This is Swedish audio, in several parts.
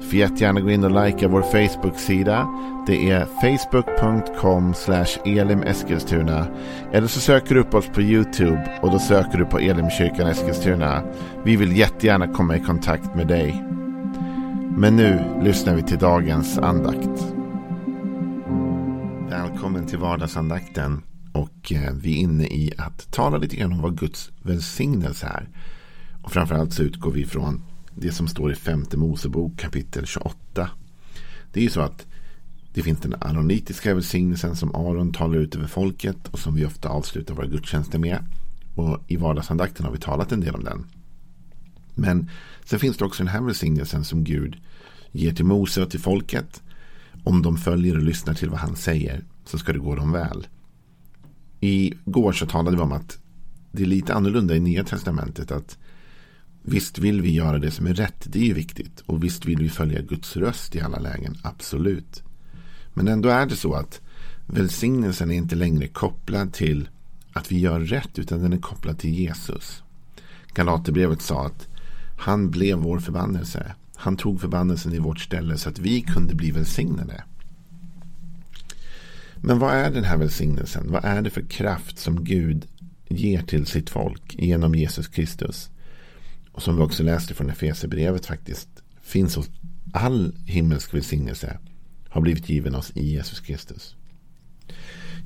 Du får jättegärna gå in och likea vår Facebook-sida. Det är facebook.com elimeskilstuna. Eller så söker du upp oss på YouTube och då söker du på Elimkyrkan Eskilstuna. Vi vill jättegärna komma i kontakt med dig. Men nu lyssnar vi till dagens andakt. Välkommen till vardagsandakten. Och eh, vi är inne i att tala lite grann om vad Guds välsignelse är. Och framförallt så utgår vi från det som står i femte Mosebok kapitel 28. Det är ju så att det finns den aronitiska välsignelsen som Aron talar ut över folket och som vi ofta avslutar våra gudstjänster med. Och i vardagsandakten har vi talat en del om den. Men sen finns det också den här välsignelsen som Gud ger till Mose och till folket. Om de följer och lyssnar till vad han säger så ska det gå dem väl. I går så talade vi om att det är lite annorlunda i Nya Testamentet. att Visst vill vi göra det som är rätt, det är ju viktigt. Och visst vill vi följa Guds röst i alla lägen, absolut. Men ändå är det så att välsignelsen är inte längre kopplad till att vi gör rätt, utan den är kopplad till Jesus. Galaterbrevet sa att han blev vår förbannelse. Han tog förbannelsen i vårt ställe så att vi kunde bli välsignade. Men vad är den här välsignelsen? Vad är det för kraft som Gud ger till sitt folk genom Jesus Kristus? Och som vi också läste från Efesierbrevet faktiskt finns hos all himmelsk välsignelse har blivit given oss i Jesus Kristus.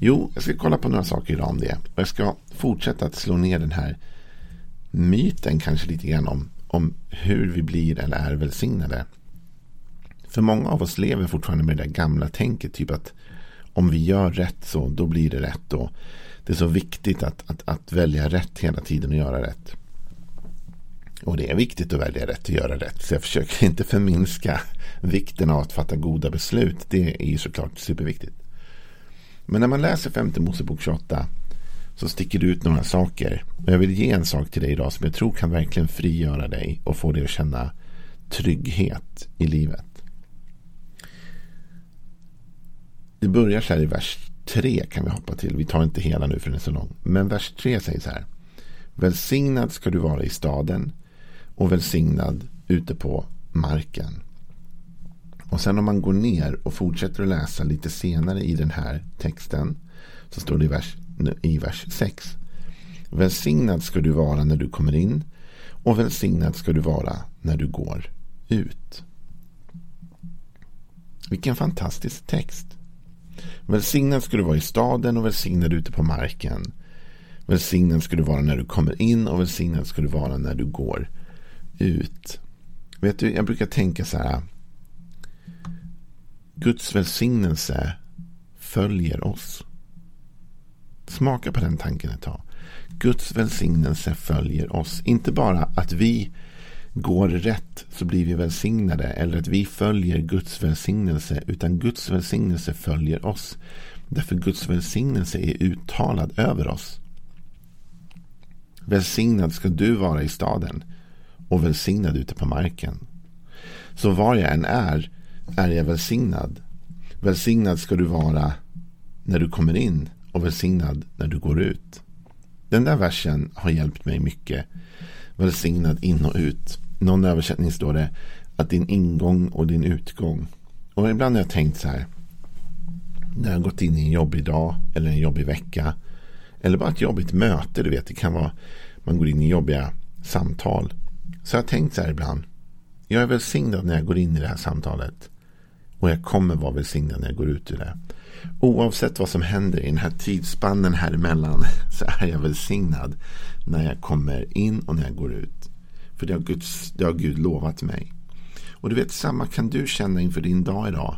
Jo, jag ska kolla på några saker idag om det. Och jag ska fortsätta att slå ner den här myten kanske lite grann om, om hur vi blir eller är välsignade. För många av oss lever fortfarande med det gamla tänket. Typ att om vi gör rätt så då blir det rätt. Och det är så viktigt att, att, att välja rätt hela tiden och göra rätt. Och det är viktigt att välja rätt och göra rätt. Så jag försöker inte förminska vikten av att fatta goda beslut. Det är ju såklart superviktigt. Men när man läser femte Mosebok 28 så sticker det ut några saker. Och jag vill ge en sak till dig idag som jag tror kan verkligen frigöra dig och få dig att känna trygghet i livet. Det börjar så här i vers 3 kan vi hoppa till. Vi tar inte hela nu för den är så lång. Men vers 3 säger så här. Välsignad ska du vara i staden och välsignad ute på marken. Och sen om man går ner och fortsätter att läsa lite senare i den här texten så står det i vers, i vers 6. Välsignad ska du vara när du kommer in och välsignad ska du vara när du går ut. Vilken fantastisk text. Välsignad ska du vara i staden och välsignad ute på marken. Välsignad ska du vara när du kommer in och välsignad ska du vara när du går ut. Vet du, jag brukar tänka så här. Guds välsignelse följer oss. Smaka på den tanken ett tag. Guds välsignelse följer oss. Inte bara att vi går rätt så blir vi välsignade. Eller att vi följer Guds välsignelse. Utan Guds välsignelse följer oss. Därför Guds välsignelse är uttalad över oss. Välsignad ska du vara i staden och välsignad ute på marken. Så var jag än är, är jag välsignad. Välsignad ska du vara när du kommer in och välsignad när du går ut. Den där versen har hjälpt mig mycket. Välsignad in och ut. Någon översättning står det att din ingång och din utgång. Och ibland har jag tänkt så här. När jag har gått in i en jobbig dag eller en jobbig vecka. Eller bara ett jobbigt möte. Du vet, det kan vara man går in i jobbiga samtal. Så jag har tänkt så här ibland. Jag är välsignad när jag går in i det här samtalet. Och jag kommer vara välsignad när jag går ut ur det. Oavsett vad som händer i den här tidsspannen här emellan så är jag välsignad när jag kommer in och när jag går ut. För det har, Guds, det har Gud lovat mig. Och du vet, samma kan du känna inför din dag idag.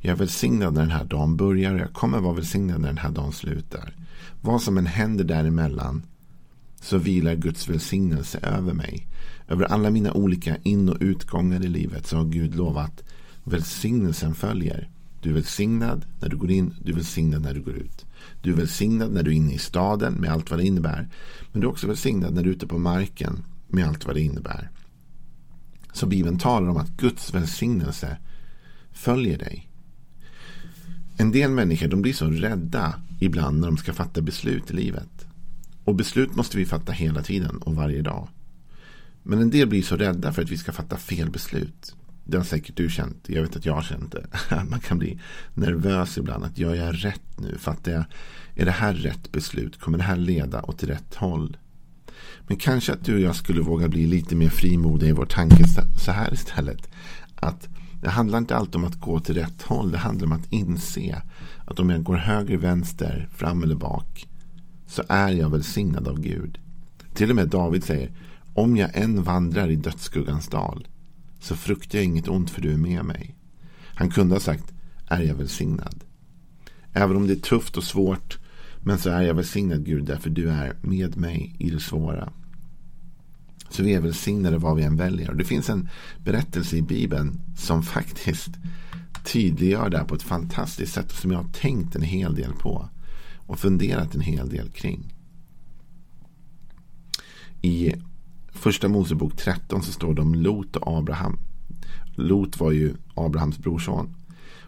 Jag är välsignad när den här dagen börjar och jag kommer vara välsignad när den här dagen slutar. Vad som än händer däremellan så vilar Guds välsignelse över mig. Över alla mina olika in och utgångar i livet så har Gud lovat välsignelsen följer. Du är välsignad när du går in, du är välsignad när du går ut. Du är välsignad när du är inne i staden med allt vad det innebär. Men du är också välsignad när du är ute på marken med allt vad det innebär. Så Bibeln talar om att Guds välsignelse följer dig. En del människor de blir så rädda ibland när de ska fatta beslut i livet. Och beslut måste vi fatta hela tiden och varje dag. Men en del blir så rädda för att vi ska fatta fel beslut. Det har säkert du känt. Jag vet att jag har känt det. Man kan bli nervös ibland. Att gör jag rätt nu? Fattar jag? Är det här rätt beslut? Kommer det här leda åt rätt håll? Men kanske att du och jag skulle våga bli lite mer frimodiga i vår tanke så här istället. Att det handlar inte alltid om att gå till rätt håll. Det handlar om att inse att om jag går höger, vänster, fram eller bak så är jag välsignad av Gud. Till och med David säger om jag än vandrar i dödsskuggans dal så fruktar jag inget ont för du är med mig. Han kunde ha sagt är jag välsignad. Även om det är tufft och svårt men så är jag välsignad Gud därför du är med mig i det svåra. Så vi är välsignade vad vi än väljer. Och det finns en berättelse i Bibeln som faktiskt tydliggör det här på ett fantastiskt sätt som jag har tänkt en hel del på och funderat en hel del kring. I första Mosebok 13 så står det om Lot och Abraham. Lot var ju Abrahams brorson.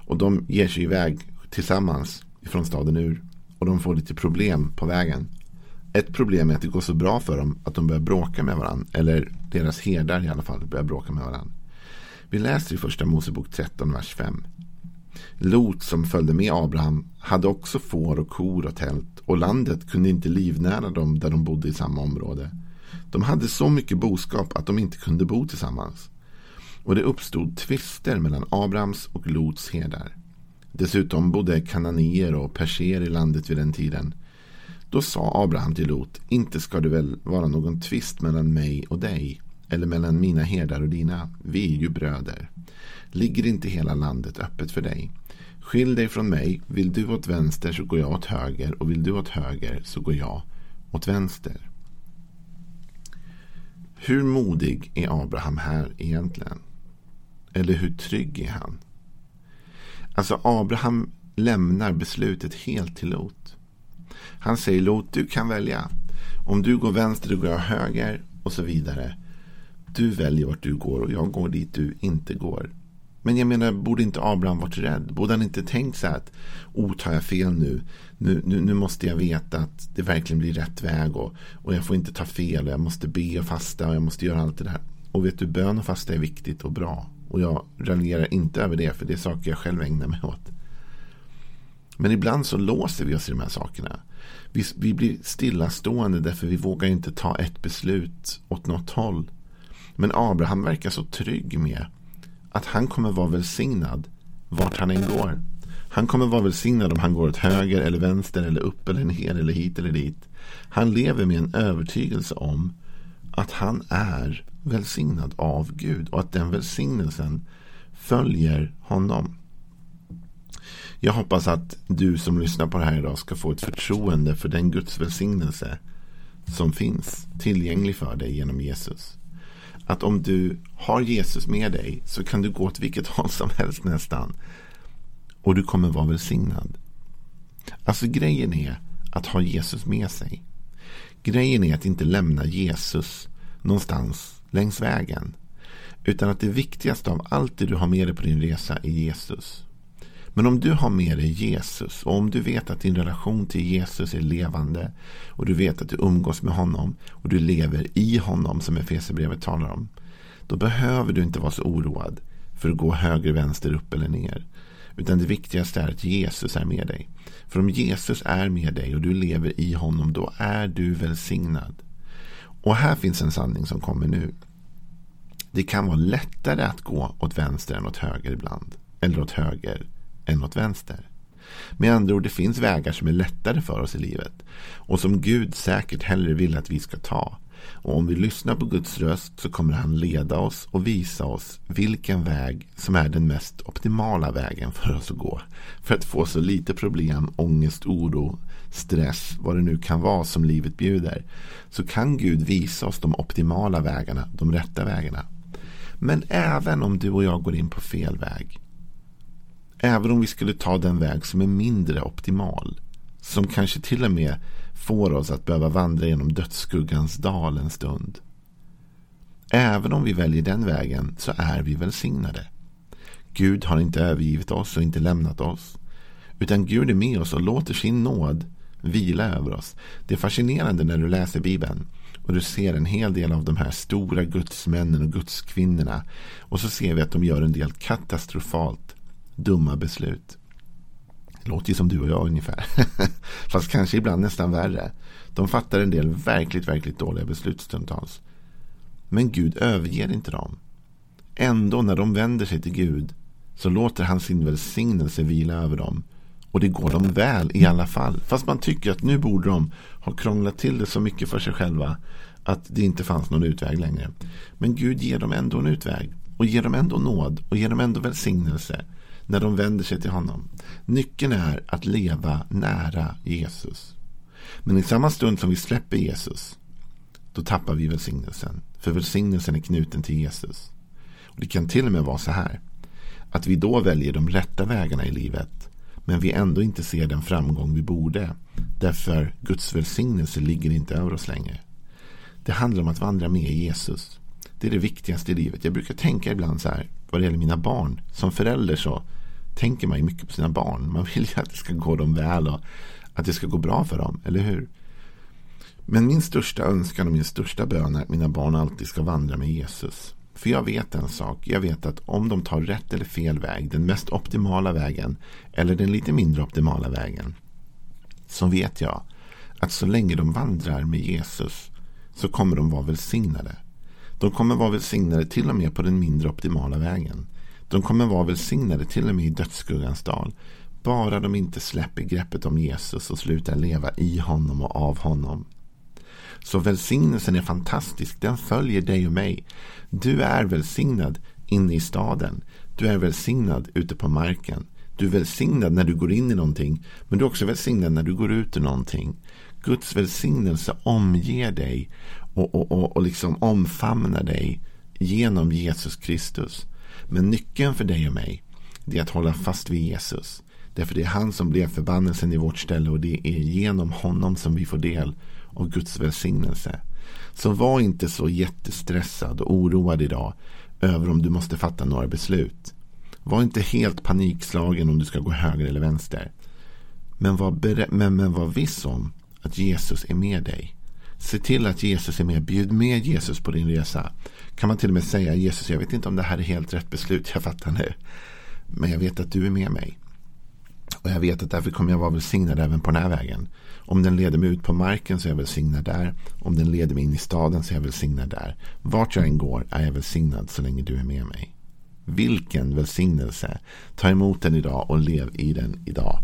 Och de ger sig iväg tillsammans från staden Ur. Och de får lite problem på vägen. Ett problem är att det går så bra för dem att de börjar bråka med varandra. Eller deras herdar i alla fall börjar bråka med varandra. Vi läser i första Mosebok 13, vers 5. Lot som följde med Abraham hade också får och kor och tält och landet kunde inte livnära dem där de bodde i samma område. De hade så mycket boskap att de inte kunde bo tillsammans. Och det uppstod tvister mellan Abrahams och Lots herdar. Dessutom bodde kananier och perser i landet vid den tiden. Då sa Abraham till Lot, inte ska det väl vara någon tvist mellan mig och dig, eller mellan mina herdar och dina. Vi är ju bröder. Ligger inte hela landet öppet för dig? Skilj dig från mig, vill du åt vänster så går jag åt höger och vill du åt höger så går jag åt vänster. Hur modig är Abraham här egentligen? Eller hur trygg är han? Alltså Abraham lämnar beslutet helt till Lot. Han säger Lot, du kan välja. Om du går vänster, då går jag höger och så vidare. Du väljer vart du går och jag går dit du inte går. Men jag menar, borde inte Abraham varit rädd? Borde han inte tänkt så här att, oh, tar jag fel nu? Nu, nu? nu måste jag veta att det verkligen blir rätt väg och, och jag får inte ta fel och jag måste be och fasta och jag måste göra allt det där. Och vet du, bön och fasta är viktigt och bra. Och jag raljerar inte över det, för det är saker jag själv ägnar mig åt. Men ibland så låser vi oss i de här sakerna. Vi, vi blir stillastående därför vi vågar inte ta ett beslut åt något håll. Men Abraham verkar så trygg med att han kommer vara välsignad vart han än går. Han kommer vara välsignad om han går åt höger eller vänster eller upp eller ner eller hit eller dit. Han lever med en övertygelse om att han är välsignad av Gud och att den välsignelsen följer honom. Jag hoppas att du som lyssnar på det här idag ska få ett förtroende för den Guds välsignelse som finns tillgänglig för dig genom Jesus. Att om du har Jesus med dig så kan du gå åt vilket håll som helst nästan. Och du kommer vara välsignad. Alltså grejen är att ha Jesus med sig. Grejen är att inte lämna Jesus någonstans längs vägen. Utan att det viktigaste av allt det du har med dig på din resa är Jesus. Men om du har med dig Jesus och om du vet att din relation till Jesus är levande och du vet att du umgås med honom och du lever i honom som Efesierbrevet talar om. Då behöver du inte vara så oroad för att gå höger, vänster, upp eller ner. Utan det viktigaste är att Jesus är med dig. För om Jesus är med dig och du lever i honom då är du välsignad. Och här finns en sanning som kommer nu. Det kan vara lättare att gå åt vänster än åt höger ibland. Eller åt höger än åt vänster. Med andra ord, det finns vägar som är lättare för oss i livet. Och som Gud säkert hellre vill att vi ska ta. Och om vi lyssnar på Guds röst så kommer han leda oss och visa oss vilken väg som är den mest optimala vägen för oss att gå. För att få så lite problem, ångest, oro, stress, vad det nu kan vara som livet bjuder. Så kan Gud visa oss de optimala vägarna, de rätta vägarna. Men även om du och jag går in på fel väg Även om vi skulle ta den väg som är mindre optimal. Som kanske till och med får oss att behöva vandra genom dödsskuggans dal en stund. Även om vi väljer den vägen så är vi välsignade. Gud har inte övergivit oss och inte lämnat oss. Utan Gud är med oss och låter sin nåd vila över oss. Det är fascinerande när du läser Bibeln och du ser en hel del av de här stora gudsmännen och gudskvinnorna. Och så ser vi att de gör en del katastrofalt dumma beslut. Det låter ju som du och jag ungefär. Fast kanske ibland nästan värre. De fattar en del verkligt, verkligt dåliga beslut stundtals. Men Gud överger inte dem. Ändå när de vänder sig till Gud så låter han sin välsignelse vila över dem. Och det går dem väl i alla fall. Fast man tycker att nu borde de ha krånglat till det så mycket för sig själva att det inte fanns någon utväg längre. Men Gud ger dem ändå en utväg. Och ger dem ändå nåd och ger dem ändå välsignelse när de vänder sig till honom. Nyckeln är att leva nära Jesus. Men i samma stund som vi släpper Jesus då tappar vi välsignelsen. För välsignelsen är knuten till Jesus. Och Det kan till och med vara så här. Att vi då väljer de rätta vägarna i livet. Men vi ändå inte ser den framgång vi borde. Därför Guds välsignelse ligger inte över oss längre. Det handlar om att vandra med Jesus. Det är det viktigaste i livet. Jag brukar tänka ibland så här. Vad det gäller mina barn. Som förälder så tänker man ju mycket på sina barn. Man vill ju att det ska gå dem väl och att det ska gå bra för dem. Eller hur? Men min största önskan och min största bön är att mina barn alltid ska vandra med Jesus. För jag vet en sak. Jag vet att om de tar rätt eller fel väg, den mest optimala vägen eller den lite mindre optimala vägen. Så vet jag att så länge de vandrar med Jesus så kommer de vara välsignade. De kommer vara välsignade till och med på den mindre optimala vägen. De kommer vara välsignade till och med i dödsskuggans dal. Bara de inte släpper greppet om Jesus och slutar leva i honom och av honom. Så välsignelsen är fantastisk. Den följer dig och mig. Du är välsignad inne i staden. Du är välsignad ute på marken. Du är välsignad när du går in i någonting. Men du är också välsignad när du går ut ur någonting. Guds välsignelse omger dig och, och, och, och liksom omfamnar dig genom Jesus Kristus. Men nyckeln för dig och mig är att hålla fast vid Jesus. Därför det är han som blev förbannelsen i vårt ställe och det är genom honom som vi får del av Guds välsignelse. Så var inte så jättestressad och oroad idag över om du måste fatta några beslut. Var inte helt panikslagen om du ska gå höger eller vänster. Men var, men, men var viss om att Jesus är med dig. Se till att Jesus är med. Bjud med Jesus på din resa. Kan man till och med säga Jesus, jag vet inte om det här är helt rätt beslut jag fattar nu. Men jag vet att du är med mig. Och jag vet att därför kommer jag vara välsignad även på den här vägen. Om den leder mig ut på marken så är jag välsignad där. Om den leder mig in i staden så är jag välsignad där. Vart jag än går är jag välsignad så länge du är med mig. Vilken välsignelse. Ta emot den idag och lev i den idag.